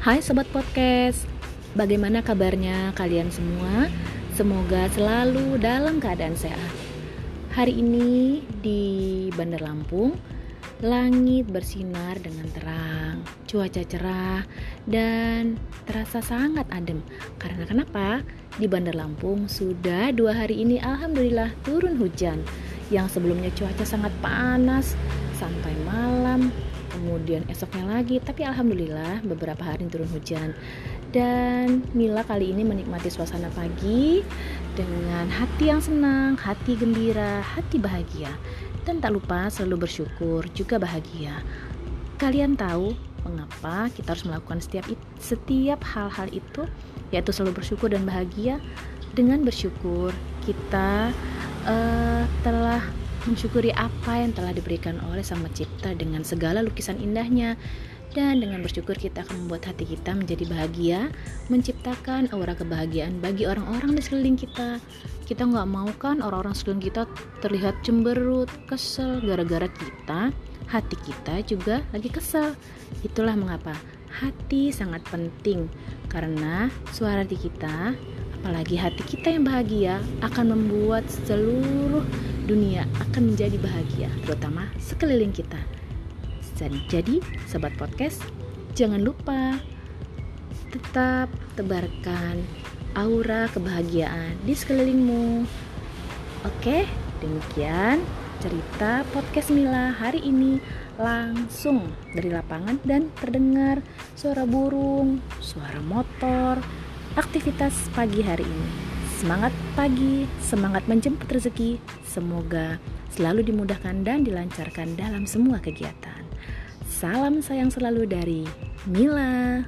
Hai Sobat Podcast, bagaimana kabarnya kalian semua? Semoga selalu dalam keadaan sehat. Hari ini di Bandar Lampung, langit bersinar dengan terang, cuaca cerah, dan terasa sangat adem. Karena kenapa? Di Bandar Lampung sudah dua hari ini Alhamdulillah turun hujan. Yang sebelumnya cuaca sangat panas sampai malam kemudian esoknya lagi tapi alhamdulillah beberapa hari turun hujan. Dan Mila kali ini menikmati suasana pagi dengan hati yang senang, hati gembira, hati bahagia. Dan tak lupa selalu bersyukur juga bahagia. Kalian tahu mengapa kita harus melakukan setiap setiap hal-hal itu? Yaitu selalu bersyukur dan bahagia. Dengan bersyukur kita uh, mensyukuri apa yang telah diberikan oleh Sang Pencipta dengan segala lukisan indahnya dan dengan bersyukur kita akan membuat hati kita menjadi bahagia, menciptakan aura kebahagiaan bagi orang-orang di sekeliling kita. Kita nggak mau kan orang-orang sekeliling kita terlihat cemberut, kesel gara-gara kita, hati kita juga lagi kesel. Itulah mengapa hati sangat penting karena suara hati kita, apalagi hati kita yang bahagia akan membuat seluruh dunia akan menjadi bahagia, terutama sekeliling kita. Jadi, sobat podcast, jangan lupa tetap tebarkan aura kebahagiaan di sekelilingmu. Oke, demikian cerita podcast Mila hari ini langsung dari lapangan dan terdengar suara burung, suara motor, aktivitas pagi hari ini. Semangat pagi, semangat menjemput rezeki. Semoga selalu dimudahkan dan dilancarkan dalam semua kegiatan. Salam sayang selalu dari Mila.